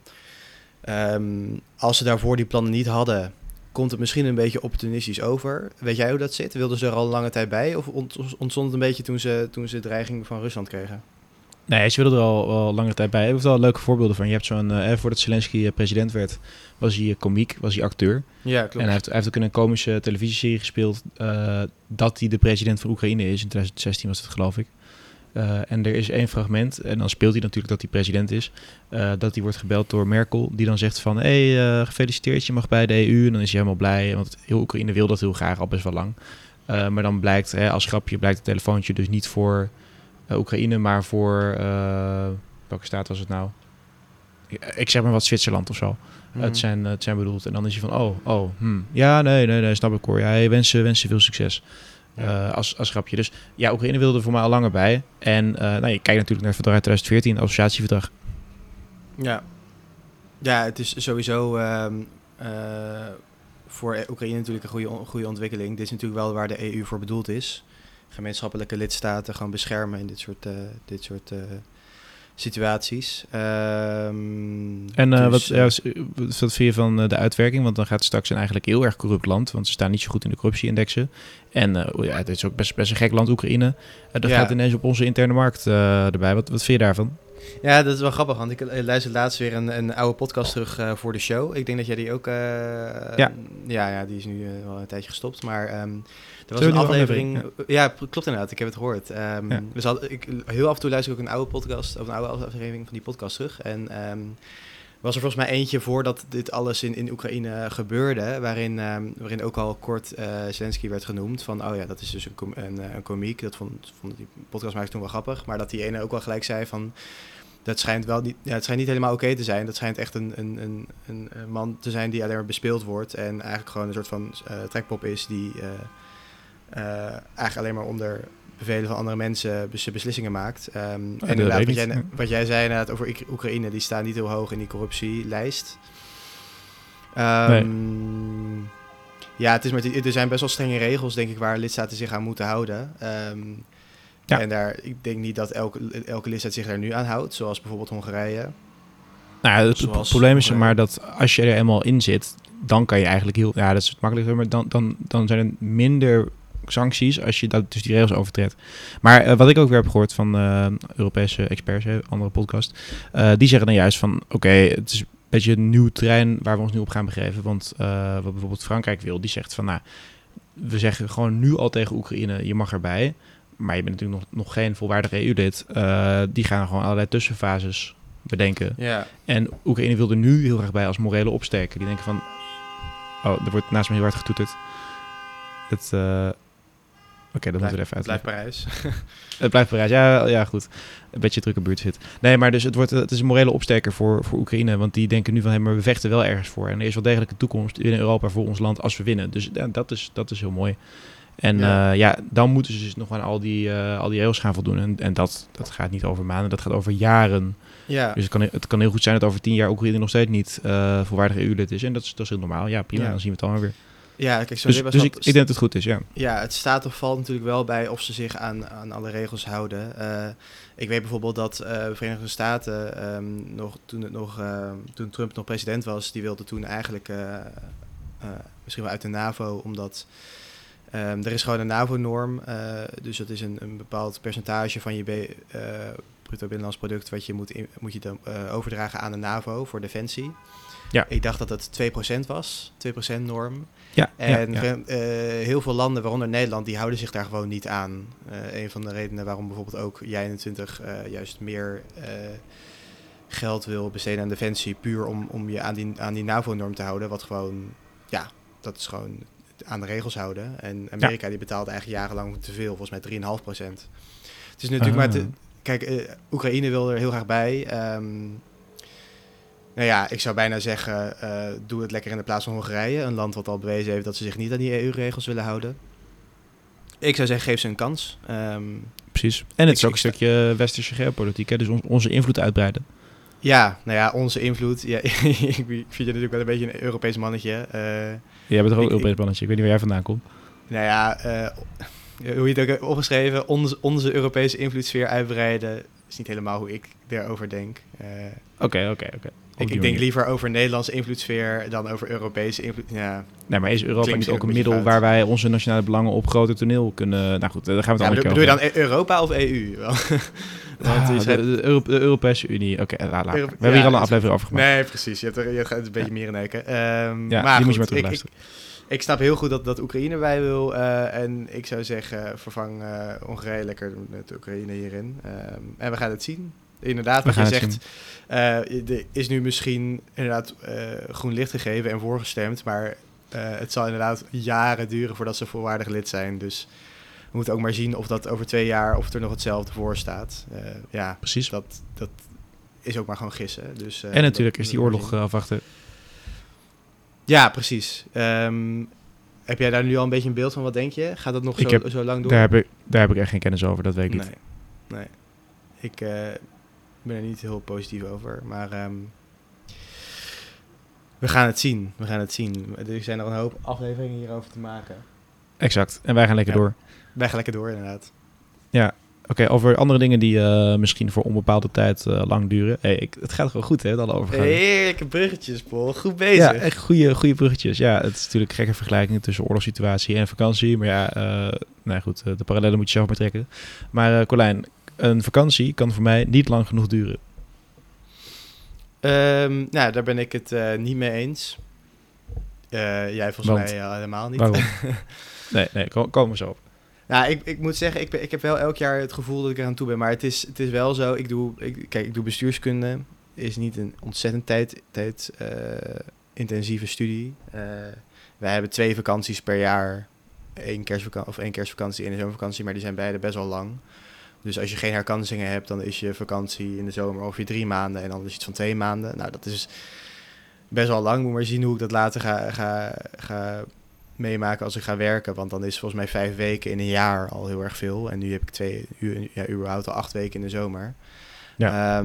[SPEAKER 2] Um, als ze daarvoor die plannen niet hadden, komt het misschien een beetje opportunistisch over. Weet jij hoe dat zit? Wilden ze er al lange tijd bij? Of ontstond het een beetje toen ze, toen ze dreiging van Rusland kregen?
[SPEAKER 1] Nee, ze willen er al, al langere tijd bij. Je hebt wel leuke voorbeelden van. Je hebt zo'n, eh, voordat Zelensky eh, president werd, was hij eh, komiek, was hij acteur.
[SPEAKER 2] Ja, klopt.
[SPEAKER 1] En hij heeft, hij heeft ook in een komische televisieserie gespeeld dat hij de president van Oekraïne is. In 2016 was het, geloof ik. En er is één fragment, en dan speelt hij natuurlijk dat hij president is, dat hij wordt gebeld door Merkel, die dan zegt van, hé, hey, gefeliciteerd, je mag bij de EU. En dan is hij helemaal blij, want heel Oekraïne wil dat heel graag, al best wel lang. Maar dan blijkt, hè, als grapje, blijkt het telefoontje dus niet voor Oekraïne, maar voor, eh, welke staat was het nou? Ik zeg maar wat, Zwitserland of zo.
[SPEAKER 2] Mhm.
[SPEAKER 1] Het, zijn, het zijn bedoeld. En dan is hij van, oh, oh, hm. ja, nee, nee, nee, snap ik hoor. Ja, hey, wensen, wensen veel succes.
[SPEAKER 2] Ja.
[SPEAKER 1] Eh, als, als grapje. Dus ja, Oekraïne wilde er voor mij al langer bij. En eh nou, je kijkt natuurlijk naar het verdrag uit 2014, associatieverdrag.
[SPEAKER 2] Ja. Ja, het is sowieso ehm, eh, voor Oekraïne natuurlijk een goede, goede ontwikkeling. Dit is natuurlijk wel waar de EU voor bedoeld is. Gemeenschappelijke lidstaten gewoon beschermen in dit soort, eh, dit soort eh, situaties. Ehm,
[SPEAKER 1] En eh,
[SPEAKER 2] dus,
[SPEAKER 1] wat,
[SPEAKER 2] eh,
[SPEAKER 1] ja, wat vind je van de uitwerking? Want dan gaat het straks een eigenlijk heel erg corrupt land. Want ze staan niet zo goed in de corruptieindexen. En eh, ja, het is ook best, best een gek land, Oekraïne.
[SPEAKER 2] Ja.
[SPEAKER 1] gaat ineens op onze interne markt erbij. Wat, wat vind je daarvan?
[SPEAKER 2] Ja, dat is wel grappig, want ik eh, luisterde laatst weer een, een oude podcast terug eh, voor de show. Ik denk dat jij die ook... eh,
[SPEAKER 1] Ja.
[SPEAKER 2] ja. Ja, die is nu eh, wel een tijdje gestopt, maar... ehm, er was een aflevering...
[SPEAKER 1] aflevering,
[SPEAKER 2] Ja, klopt inderdaad. Ik heb het gehoord.
[SPEAKER 1] Ja.
[SPEAKER 2] dus had, ik, heel af en toe luister ik ook een oude podcast, of een oude aflevering van die podcast terug. En ehm, was er volgens mij eentje voordat dit alles in, in Oekraïne gebeurde, waarin, waarin ook al kort eh Zelensky werd genoemd. Van, oh ja, dat is dus een, een, een komiek. Dat vond, vond die podcastmaker toen wel grappig. Maar dat die ene ook wel gelijk zei van... Dat schijnt wel niet, ja, het schijnt niet helemaal oké te zijn. Dat schijnt echt een, een, een, een, man te zijn die alleen maar bespeeld wordt. En eigenlijk gewoon een soort van eh trekpop is die eh, eh, eigenlijk alleen maar onder bevelen van andere mensen bes- beslissingen maakt. Ehm, en
[SPEAKER 1] dat
[SPEAKER 2] inderdaad,
[SPEAKER 1] weet
[SPEAKER 2] wat jij, wat jij zei inderdaad over Oek- Oekraïne, die staan niet heel hoog in die corruptielijst. Ehm, Ja, het is maar, er zijn best wel strenge regels, denk ik, waar lidstaten zich aan moeten houden. Ehm,
[SPEAKER 1] Ja.
[SPEAKER 2] En daar, ik denk niet dat elke, elke lidstaat zich daar nu aan houdt, zoals bijvoorbeeld Hongarije.
[SPEAKER 1] Nou, het
[SPEAKER 2] Zoals-
[SPEAKER 1] probleem is maar dat als je er eenmaal in zit, dan kan je eigenlijk heel... Ja, dat is het makkelijker, maar dan, dan, dan zijn er minder sancties als je dat, dus die regels overtreedt. Maar eh, wat ik ook weer heb gehoord van eh, Europese experts, hè, andere podcast, eh, die zeggen dan juist van, oké, het is een beetje een nieuw terrein waar we ons nu op gaan begeven. Want wat bijvoorbeeld Frankrijk wil, die zegt van, nou, we zeggen gewoon nu al tegen Oekraïne, je mag erbij. Maar je bent natuurlijk nog, nog geen volwaardig EU-lid. Eh, die gaan gewoon allerlei tussenfases bedenken.
[SPEAKER 2] Ja,
[SPEAKER 1] En Oekraïne wil er nu heel graag bij als morele opsterker. Die denken van... Oh, er wordt naast me heel hard getoeterd. Het... eh, Oké, dat moeten we er even uit.
[SPEAKER 2] blijft Parijs.
[SPEAKER 1] Het blijft Parijs. Ja, ja, goed. Een beetje drukke buurt zit. Nee, maar dus het, wordt, het is een morele opsterker voor, voor Oekraïne. Want die denken nu van... Hey, maar we vechten wel ergens voor. En er is wel degelijk een toekomst in Europa voor ons land als we winnen. Dus ja, dat, is, dat is heel mooi. En
[SPEAKER 2] Ja.
[SPEAKER 1] ja. ja, dan moeten ze dus nog aan al die, eh, al die regels gaan voldoen. En, en dat, dat gaat niet over maanden. Dat gaat over jaren.
[SPEAKER 2] ja,
[SPEAKER 1] Dus het kan, het kan heel goed zijn dat over tien jaar Oekraïne nog steeds niet eh volwaardig EU-lid is. En dat is, dat is heel normaal. Ja, prima.
[SPEAKER 2] Ja.
[SPEAKER 1] Dan zien we het dan weer.
[SPEAKER 2] ja, kijk, zo
[SPEAKER 1] Dus, dus ik, ik denk dat het goed is, ja.
[SPEAKER 2] Ja, het staat of valt natuurlijk wel bij of ze zich aan, aan alle regels houden. Eh, ik weet bijvoorbeeld dat eh, de Verenigde Staten, ehm, nog, toen, het nog, toen Trump nog president was, die wilde toen eigenlijk eh, eh, misschien wel uit de NAVO, omdat ehm, er is gewoon een NAVO-norm. eh, dus dat is een, een bepaald percentage van je B, eh, bruto binnenlands product wat je moet, in- moet je dan, eh, overdragen aan de NAVO voor defensie.
[SPEAKER 1] Ja.
[SPEAKER 2] Ik dacht dat het 2% was, 2% norm.
[SPEAKER 1] Ja,
[SPEAKER 2] En
[SPEAKER 1] ja, ja.
[SPEAKER 2] heel veel landen, waaronder Nederland, die houden zich daar gewoon niet aan. Een van de redenen waarom bijvoorbeeld ook jij 21 eh, juist meer geld wil besteden aan defensie, puur om, om je aan die, aan die NAVO-norm te houden, wat gewoon, ja, dat is gewoon aan de regels houden. En Amerika die betaalt eigenlijk jarenlang te veel, volgens mij 3,5 procent. Het is natuurlijk maar, te,
[SPEAKER 1] Ah.
[SPEAKER 2] kijk, eh, Oekraïne wil er heel graag bij. Ehm, nou ja, ik zou bijna zeggen, eh, doe het lekker in de plaats van Hongarije. Een land wat al bewezen heeft dat ze zich niet aan die EU-regels willen houden. Ik zou zeggen, geef ze een kans. Ehm,
[SPEAKER 1] Precies. En het is ook een stukje westerse geopolitiek. Hè? Dus onze invloed uitbreiden.
[SPEAKER 2] Ja, nou ja, onze invloed. Ja, ik vind je natuurlijk wel een beetje een Europees mannetje. Eh,
[SPEAKER 1] Jij bent toch ook
[SPEAKER 2] Ik-
[SPEAKER 1] Europees balletje. Ik weet niet waar jij vandaan komt.
[SPEAKER 2] nou ja, eh, hoe je het ook hebt opgeschreven, onze, onze Europese invloedssfeer uitbreiden, is niet helemaal hoe ik daarover denk. Eh,
[SPEAKER 1] Oké, oké, oké.
[SPEAKER 2] Ik, ik denk liever over Nederlandse invloedssfeer dan over Europese invloed. Ja,
[SPEAKER 1] Nee, maar is Europa niet ook een middel
[SPEAKER 2] fout.
[SPEAKER 1] waar wij onze nationale belangen op groter toneel kunnen... Nou goed, eh, daar gaan we
[SPEAKER 2] ja
[SPEAKER 1] het
[SPEAKER 2] bedoel,
[SPEAKER 1] andere
[SPEAKER 2] bedoel je dan E- Europa of EU? Wel? Want
[SPEAKER 1] Ah, de, de, Euro- de Europese Unie. Oké, laat, laat.
[SPEAKER 2] Euro-
[SPEAKER 1] we hebben
[SPEAKER 2] ja,
[SPEAKER 1] hier al een aflevering over gemaakt.
[SPEAKER 2] Nee, precies. Je, hebt er, je gaat een beetje meer in. Ehm,
[SPEAKER 1] ja,
[SPEAKER 2] maar
[SPEAKER 1] die moet je maar
[SPEAKER 2] ik, ik,
[SPEAKER 1] terugluisteren.
[SPEAKER 2] Ik snap heel goed dat, dat Oekraïne bij wil. eh, en ik zou zeggen, vervang eh Hongarije lekker met Oekraïne hierin. Ehm, en we gaan het zien. Inderdaad, wat je zegt, eh, er is nu misschien inderdaad groen licht gegeven en voorgestemd. Maar het zal inderdaad jaren duren voordat ze volwaardig lid zijn. Dus we moeten ook maar zien of dat over twee jaar, of er nog hetzelfde voor staat. Ja,
[SPEAKER 1] Precies.
[SPEAKER 2] dat, dat is ook maar gewoon gissen. Dus,
[SPEAKER 1] en natuurlijk
[SPEAKER 2] dat-
[SPEAKER 1] is die oorlog afwachten.
[SPEAKER 2] Ja, precies. Ehm, heb jij daar nu al een beetje een beeld van? Wat denk je? Gaat dat nog zo,
[SPEAKER 1] heb-
[SPEAKER 2] zo lang door?
[SPEAKER 1] Daar heb, ik, daar heb ik echt geen kennis over, dat weet ik niet.
[SPEAKER 2] nee. Ik eh, ben er niet heel positief over. Maar ehm, we gaan het zien. We gaan het zien. Er zijn nog een hoop afleveringen hierover te maken.
[SPEAKER 1] Exact. En wij gaan lekker
[SPEAKER 2] Ja.
[SPEAKER 1] door.
[SPEAKER 2] Wij gaan lekker door, inderdaad.
[SPEAKER 1] Oké, over andere dingen die eh, misschien voor onbepaalde tijd eh, lang duren. Hey, ik, het gaat gewoon goed, hè, dan over
[SPEAKER 2] Heerlijke bruggetjes, Paul. Goed bezig.
[SPEAKER 1] Ja, echt goede, goede bruggetjes. Ja, het is natuurlijk gekke vergelijkingen tussen oorlogssituatie en vakantie. Maar ja, eh nou goed, de parallellen moet je zelf maar trekken. Maar Colijn, een vakantie kan voor mij niet lang genoeg duren.
[SPEAKER 2] Ehm, nou, daar ben ik het niet mee eens. Jij volgens
[SPEAKER 1] Want?
[SPEAKER 2] mij al helemaal niet.
[SPEAKER 1] Waarom? nee, nee, kom, komen we zo op.
[SPEAKER 2] Nou, ik, ik moet zeggen, ik, ik heb wel elk jaar het gevoel dat ik er aan toe ben. Maar het is, het is wel zo, ik doe, ik, kijk, ik doe bestuurskunde. Is niet een ontzettend tijd, tijd eh, intensieve studie. Eh, wij hebben twee vakanties per jaar. Eén kerstvakantie, of één kerstvakantie en een zomervakantie, maar die zijn beide best wel lang. Dus als je geen herkansingen hebt, dan is je vakantie in de zomer ongeveer drie maanden en dan is het van twee maanden. Nou, dat is best wel lang. Moet maar zien hoe ik dat later ga, ga, ga meemaken als ik ga werken. Want dan is volgens mij vijf weken in een jaar al heel erg veel. En nu heb ik twee uur, ja, überhaupt al acht weken in de zomer. Ja,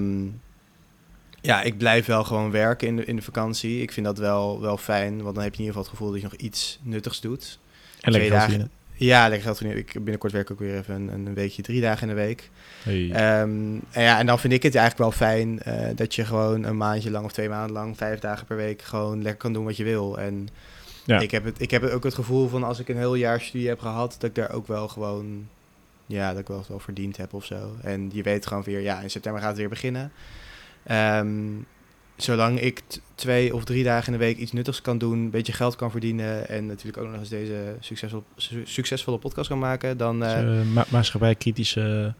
[SPEAKER 2] ja ik blijf wel gewoon werken in de, in de vakantie. Ik vind dat wel, wel fijn, want dan heb je in ieder geval het gevoel dat je nog iets nuttigs doet.
[SPEAKER 1] En lekker
[SPEAKER 2] Twee
[SPEAKER 1] geld verdienen.
[SPEAKER 2] Ja, lekker geld verdienen. Ik binnenkort werk ook weer even een, een weekje, drie dagen in de week.
[SPEAKER 1] Hey.
[SPEAKER 2] Ehm, en, ja, en dan vind ik het eigenlijk wel fijn eh, dat je gewoon een maandje lang of twee maanden lang, vijf dagen per week, gewoon lekker kan doen wat je wil. En
[SPEAKER 1] Ja.
[SPEAKER 2] ik, heb het, ik heb ook het gevoel van als ik een heel jaar studie heb gehad, dat ik daar ook wel gewoon, ja, dat ik wel, wel verdiend heb of zo. En je weet gewoon weer, ja, in september gaat het weer beginnen. Ehm, zolang ik twee of drie dagen in de week iets nuttigs kan doen, een beetje geld kan verdienen en natuurlijk ook nog eens deze succesvol, su- succesvolle podcast kan maken, dan... eh,
[SPEAKER 1] Dus, eh, ma maatschappij kritische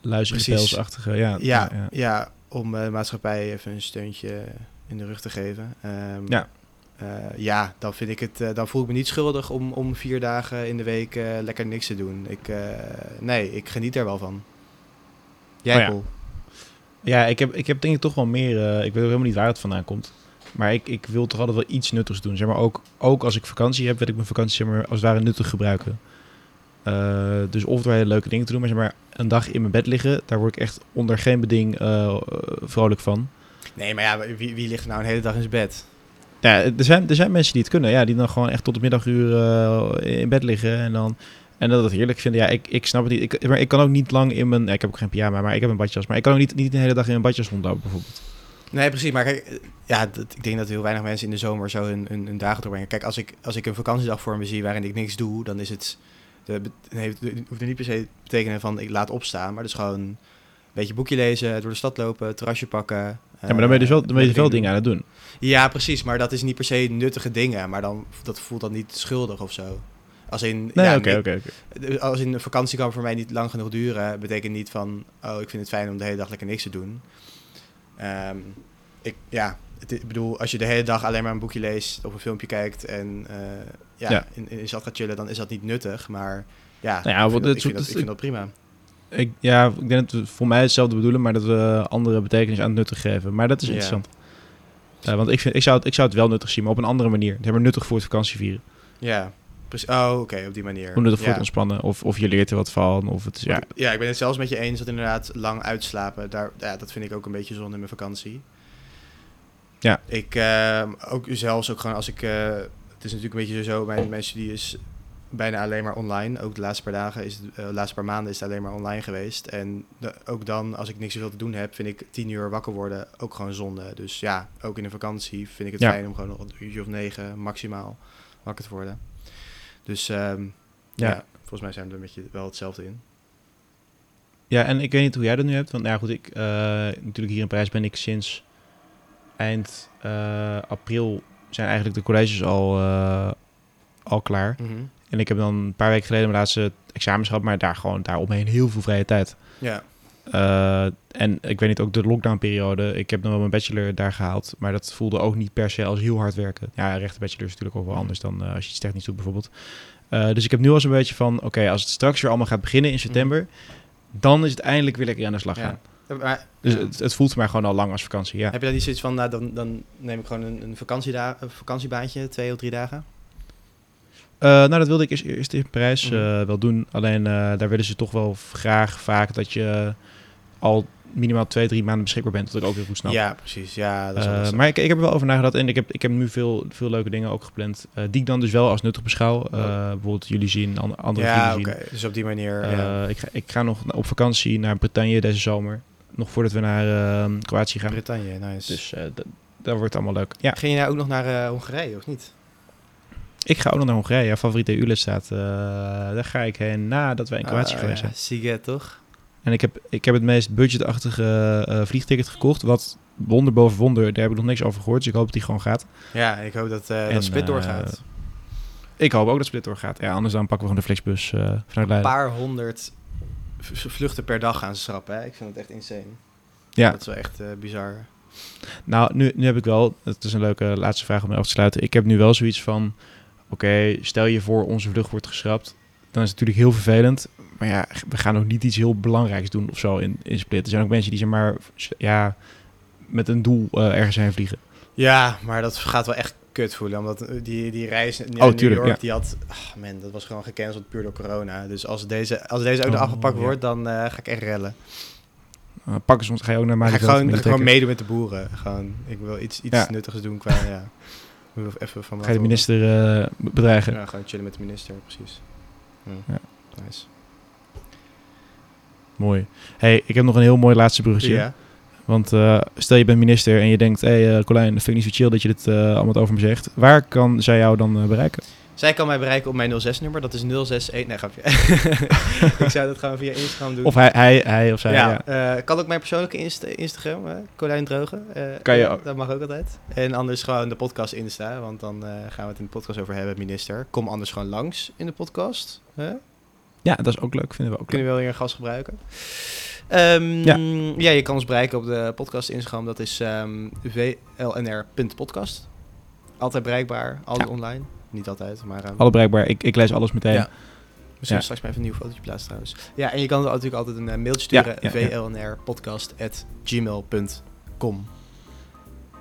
[SPEAKER 1] luizenpelsachtige. Ja,
[SPEAKER 2] Ja,
[SPEAKER 1] ja.
[SPEAKER 2] ja. om eh, de maatschappij even een steuntje in de rug te geven. Ehm,
[SPEAKER 1] Ja.
[SPEAKER 2] Eh, ja, dan, vind ik het, eh, dan voel ik me niet schuldig om, om vier dagen in de week eh, lekker niks te doen. Ik, nee, ik geniet er wel van. Jij,
[SPEAKER 1] Oh ja. Ja, ik heb, ik heb denk ik toch wel meer... ik weet ook helemaal niet waar het vandaan komt. Maar ik, ik wil toch altijd wel iets nuttigs doen. Zeg maar ook, ook als ik vakantie heb, wil ik mijn vakantie zeg maar, als het ware nuttig gebruiken. Dus of door hele leuke dingen te doen, maar zeg maar een dag in mijn bed liggen, daar word ik echt onder geen beding vrolijk van.
[SPEAKER 2] Nee, maar ja, wie, wie ligt nou een hele dag in zijn bed?
[SPEAKER 1] Ja, er zijn, er zijn mensen die het kunnen, ja, die dan gewoon echt tot de middaguur eh, in bed liggen en dan en dat het heerlijk vinden. Ja, ik, ik snap het niet. Ik, maar ik kan ook niet lang in mijn, ik heb ook geen pyjama, maar ik heb een badjas, maar ik kan ook niet, niet de hele dag in een badjas rondlopen bijvoorbeeld.
[SPEAKER 2] Nee, precies. Maar kijk, eh, ja, ik denk dat heel weinig mensen in de zomer zo hun, hun, hun dagen. Kijk, als ik, als ik een vakantiedag voor me zie waarin ik niks doe, dan is het... Nee, het hoeft niet per se te betekenen van ik laat opstaan, maar dus gewoon een beetje boekje lezen, door de stad lopen, terrasje pakken.
[SPEAKER 1] Ja, maar dan ben je dus wel, dan ben je dus wel dingen aan het doen.
[SPEAKER 2] Ja, precies. Maar dat is niet per se nuttige dingen. Maar dan, dat voelt dan niet schuldig of zo. Als in,
[SPEAKER 1] Nee,
[SPEAKER 2] ja, nee,
[SPEAKER 1] oké, oké.
[SPEAKER 2] als in een vakantie kan voor mij niet lang genoeg duren, betekent niet van, oh, ik vind het fijn om de hele dag lekker niks te doen. Ehm, ik, ja, het, ik bedoel, als je de hele dag alleen maar een boekje leest of een filmpje kijkt en eh, ja,
[SPEAKER 1] Ja.
[SPEAKER 2] In, in zat gaat chillen, dan is dat niet nuttig. Maar ja,
[SPEAKER 1] Nou ja,
[SPEAKER 2] ik,
[SPEAKER 1] wat-
[SPEAKER 2] vind dat, ik, vind dat, ik vind dat prima.
[SPEAKER 1] Ik, ja, ik denk dat we voor mij hetzelfde bedoelen, maar dat we andere betekenis aan het nuttig geven. Maar dat is interessant. Ja, want ik, vind, ik, zou het, ik zou het wel nuttig zien, maar op een andere manier. Het maar nuttig voor het vakantievieren.
[SPEAKER 2] Ja, precies. Oh, oké, op die manier.
[SPEAKER 1] Om nuttig voor het ontspannen. Of, of je leert er wat van. Of het ja,
[SPEAKER 2] Ja. ik ben het zelfs met je eens dat inderdaad lang uitslapen, daar, ja, dat vind ik ook een beetje zonde in mijn vakantie.
[SPEAKER 1] Ja.
[SPEAKER 2] Ik, ehm, ook zelfs ook gewoon als ik, eh, het is natuurlijk een beetje zo, mijn, mijn studie is bijna alleen maar online. Ook de laatste paar dagen is het, eh, de laatste paar maanden is het alleen maar online geweest. En de- ook dan, als ik niks zoveel te doen heb, vind ik tien uur wakker worden ook gewoon zonde. Dus ja, ook in de vakantie vind ik het
[SPEAKER 1] Ja.
[SPEAKER 2] fijn om gewoon nog een uurtje of negen maximaal wakker te worden. Dus ehm,
[SPEAKER 1] Ja.
[SPEAKER 2] ja. volgens mij zijn we er een beetje wel hetzelfde in.
[SPEAKER 1] Ja, en ik weet niet hoe jij dat nu hebt. Want nou ja, goed, ik, eh, natuurlijk hier in Parijs ben ik sinds eind eh, april zijn eigenlijk de colleges al, al klaar.
[SPEAKER 2] Mhm.
[SPEAKER 1] En ik heb dan een paar weken geleden mijn laatste examens gehad, maar daar gewoon daaromheen heel veel vrije tijd.
[SPEAKER 2] Ja,
[SPEAKER 1] Eh, en ik weet niet, ook de lockdownperiode. Ik heb nog wel mijn bachelor daar gehaald, maar dat voelde ook niet per se als heel hard werken. Ja, een rechte bachelor is natuurlijk ook wel anders dan eh, als je iets technisch doet bijvoorbeeld. Eh, dus ik heb nu al zo'n beetje van, oké, als het straks weer allemaal gaat beginnen in september, dan is het eindelijk weer lekker aan de slag gaan.
[SPEAKER 2] Maar,
[SPEAKER 1] Dus
[SPEAKER 2] ja.
[SPEAKER 1] het, het voelt voor mij gewoon al lang als vakantie, ja.
[SPEAKER 2] Heb je dan niet zoiets van, nou, dan, dan neem ik gewoon een, een, een vakantiebaantje, twee of drie dagen?
[SPEAKER 1] Eh, nou, dat wilde ik eerst, eerst in Parijs
[SPEAKER 2] Mhm.
[SPEAKER 1] eh, wel doen. Alleen eh, daar willen ze toch wel graag vaak dat je al minimaal twee, drie maanden beschikbaar bent. Dat ik ook weer goed snap.
[SPEAKER 2] Ja, precies. Ja, dat is
[SPEAKER 1] maar ik, ik heb er wel over nagedacht en ik heb, ik heb nu veel, veel leuke dingen ook gepland. die ik dan dus wel als nuttig beschouw.
[SPEAKER 2] Oh.
[SPEAKER 1] bijvoorbeeld jullie zien, an- andere
[SPEAKER 2] ja,
[SPEAKER 1] zien.
[SPEAKER 2] Dus op die manier. Ja.
[SPEAKER 1] ik, ga, ik ga nog op vakantie naar Bretagne deze zomer. Nog voordat we naar eh, Kroatië gaan.
[SPEAKER 2] Bretagne, nice.
[SPEAKER 1] Dus dat wordt allemaal leuk. Ja,
[SPEAKER 2] Ging je nou ook nog naar Hongarije, of niet?
[SPEAKER 1] Ik ga ook nog naar Hongarije. Favoriete EU-lidstaat. Eh, daar ga ik heen nadat wij in Kroatië
[SPEAKER 2] Ah,
[SPEAKER 1] geweest zijn.
[SPEAKER 2] Siget, toch?
[SPEAKER 1] En ik heb, ik heb het meest budgetachtige eh, vliegticket gekocht. Wat wonder boven wonder. Daar heb ik nog niks over gehoord. Dus ik hoop dat die gewoon gaat.
[SPEAKER 2] Ja, ik hoop dat, eh
[SPEAKER 1] En,
[SPEAKER 2] dat Split doorgaat.
[SPEAKER 1] Ik hoop ook dat Split doorgaat. Ja, anders dan pakken we gewoon de Flixbus eh vanuit
[SPEAKER 2] Een
[SPEAKER 1] Leiden.
[SPEAKER 2] paar honderd vluchten per dag gaan ze schrappen. Hè? Ik vind het echt insane.
[SPEAKER 1] Ja,
[SPEAKER 2] Dat is wel echt bizar.
[SPEAKER 1] nou, nu, nu heb ik wel... Het is een leuke laatste vraag om mee af te sluiten. Ik heb nu wel zoiets van... Oké, stel je voor onze vlucht wordt geschrapt. Dan is het natuurlijk heel vervelend. Maar ja, we gaan ook niet iets heel belangrijks doen of zo in, in Split. Er zijn ook mensen die zeg maar... Ja, met een doel eh, ergens heen vliegen.
[SPEAKER 2] Ja, maar dat gaat wel echt kut voelen. Omdat eh, die, die reis naar
[SPEAKER 1] Oh,
[SPEAKER 2] New
[SPEAKER 1] tuurlijk,
[SPEAKER 2] York,
[SPEAKER 1] ja.
[SPEAKER 2] die had... ah, man, dat was gewoon gecanceld puur door corona. Dus als deze, als deze ook nog
[SPEAKER 1] Oh,
[SPEAKER 2] afgepakt
[SPEAKER 1] ja.
[SPEAKER 2] wordt, dan eh, ga ik echt rellen.
[SPEAKER 1] Uh, pakken ze ons, ga je ook naar
[SPEAKER 2] Dan ga gewoon, gewoon meedoen met de boeren. Gewoon, ik wil iets, iets
[SPEAKER 1] Ja.
[SPEAKER 2] nuttigs doen qua... Ja, even van
[SPEAKER 1] Ga je de minister eh, bedreigen?
[SPEAKER 2] Ja, gewoon chillen met de minister, precies. Ja.
[SPEAKER 1] Ja.
[SPEAKER 2] Nice.
[SPEAKER 1] Mooi. hey, ik heb nog een heel mooi laatste bruggetje.
[SPEAKER 2] Ja.
[SPEAKER 1] Want eh, stel je bent minister en je denkt... Hé hey, eh, Colijn, dat vind ik niet zo chill dat je dit allemaal over me zegt. Waar kan zij jou dan bereiken?
[SPEAKER 2] Zij kan mij bereiken op mijn 06-nummer. Dat is 061... Nee, grapje. ik zou dat gewoon via Instagram doen.
[SPEAKER 1] Of hij, hij, hij of zij, ja.
[SPEAKER 2] ja, eh, kan ook mijn persoonlijke Inst- Instagram? Colijn Drogen. eh,
[SPEAKER 1] Kan je ook.
[SPEAKER 2] Dat mag ook altijd. En anders gewoon de podcast Insta, want dan eh, gaan we het in de podcast over hebben, minister. Kom anders gewoon langs in de podcast.
[SPEAKER 1] Ja, dat is ook leuk. Vinden we ook
[SPEAKER 2] Kunnen
[SPEAKER 1] leuk.
[SPEAKER 2] we wel weer een gast gebruiken. Ehm,
[SPEAKER 1] Ja.
[SPEAKER 2] ja. je kan ons bereiken op de podcast Instagram. Dat is ehm vlnr.podcast. Altijd bereikbaar, altijd
[SPEAKER 1] Ja.
[SPEAKER 2] online. Niet altijd, maar... ehm,
[SPEAKER 1] Alle bereikbaar. Ik, ik lees alles meteen.
[SPEAKER 2] Ja. Misschien
[SPEAKER 1] Ja.
[SPEAKER 2] straks maar even een nieuw fotootje plaatsen trouwens. Ja, en je kan natuurlijk altijd een eh, mailtje sturen.
[SPEAKER 1] ja, ja.
[SPEAKER 2] vlnrpodcast.gmail.com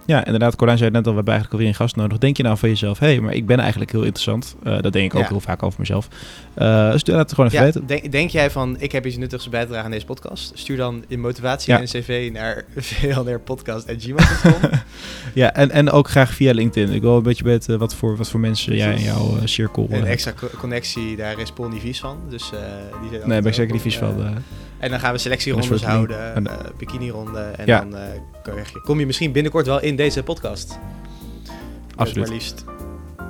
[SPEAKER 1] Ja, inderdaad. Colijn zei het net al, we hebben eigenlijk alweer een gast nodig. Denk je nou van jezelf, hé, hey, maar ik ben eigenlijk heel interessant. Eh, dat denk ik ook
[SPEAKER 2] Ja.
[SPEAKER 1] heel vaak over mezelf. Eh dus laat het gewoon even
[SPEAKER 2] Ja,
[SPEAKER 1] weten.
[SPEAKER 2] denk, denk jij van, ik heb iets nuttigs bij te dragen aan deze podcast? Stuur dan je motivatie
[SPEAKER 1] Ja.
[SPEAKER 2] en cv naar vlnrpodcast.gmail.com.
[SPEAKER 1] Ja, en, en ook graag via LinkedIn. Ik wil een beetje weten wat voor, wat voor mensen jij in jouw eh, cirkel...
[SPEAKER 2] Een
[SPEAKER 1] eh,
[SPEAKER 2] extra co- connectie, daar is Paul niet vies van. Dus, die zijn
[SPEAKER 1] nee, ben ik zeker niet vies van.
[SPEAKER 2] En dan gaan we selectierondes houden,
[SPEAKER 1] En-
[SPEAKER 2] eh bikini-ronde. En
[SPEAKER 1] Ja.
[SPEAKER 2] dan eh, kom je misschien binnenkort wel in deze podcast. Met
[SPEAKER 1] Absoluut.
[SPEAKER 2] maar liefst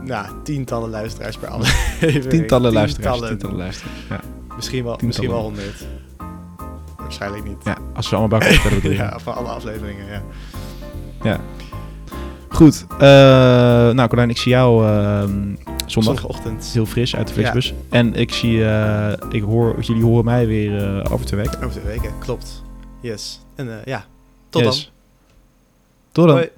[SPEAKER 2] nou, tientallen luisteraars per aflevering.
[SPEAKER 1] Tientallen luisteraars.
[SPEAKER 2] Tientallen.
[SPEAKER 1] Luisteraars. Ja.
[SPEAKER 2] Misschien wel,
[SPEAKER 1] Tientallen.
[SPEAKER 2] misschien wel honderd. Waarschijnlijk niet.
[SPEAKER 1] ja, als we allemaal bij elkaar
[SPEAKER 2] ja, van alle afleveringen, ja.
[SPEAKER 1] Ja. Goed. eh, nou, Colijn, ik zie jou zondag.
[SPEAKER 2] Zondagochtend.
[SPEAKER 1] Heel fris uit de Flixbus. En ik zie, eh, ik hoor, jullie horen mij weer eh, over twee weken.
[SPEAKER 2] Over twee weken, klopt. Yes. En ja, tot
[SPEAKER 1] Yes.
[SPEAKER 2] dan.
[SPEAKER 1] Tot dan.
[SPEAKER 2] Hoi.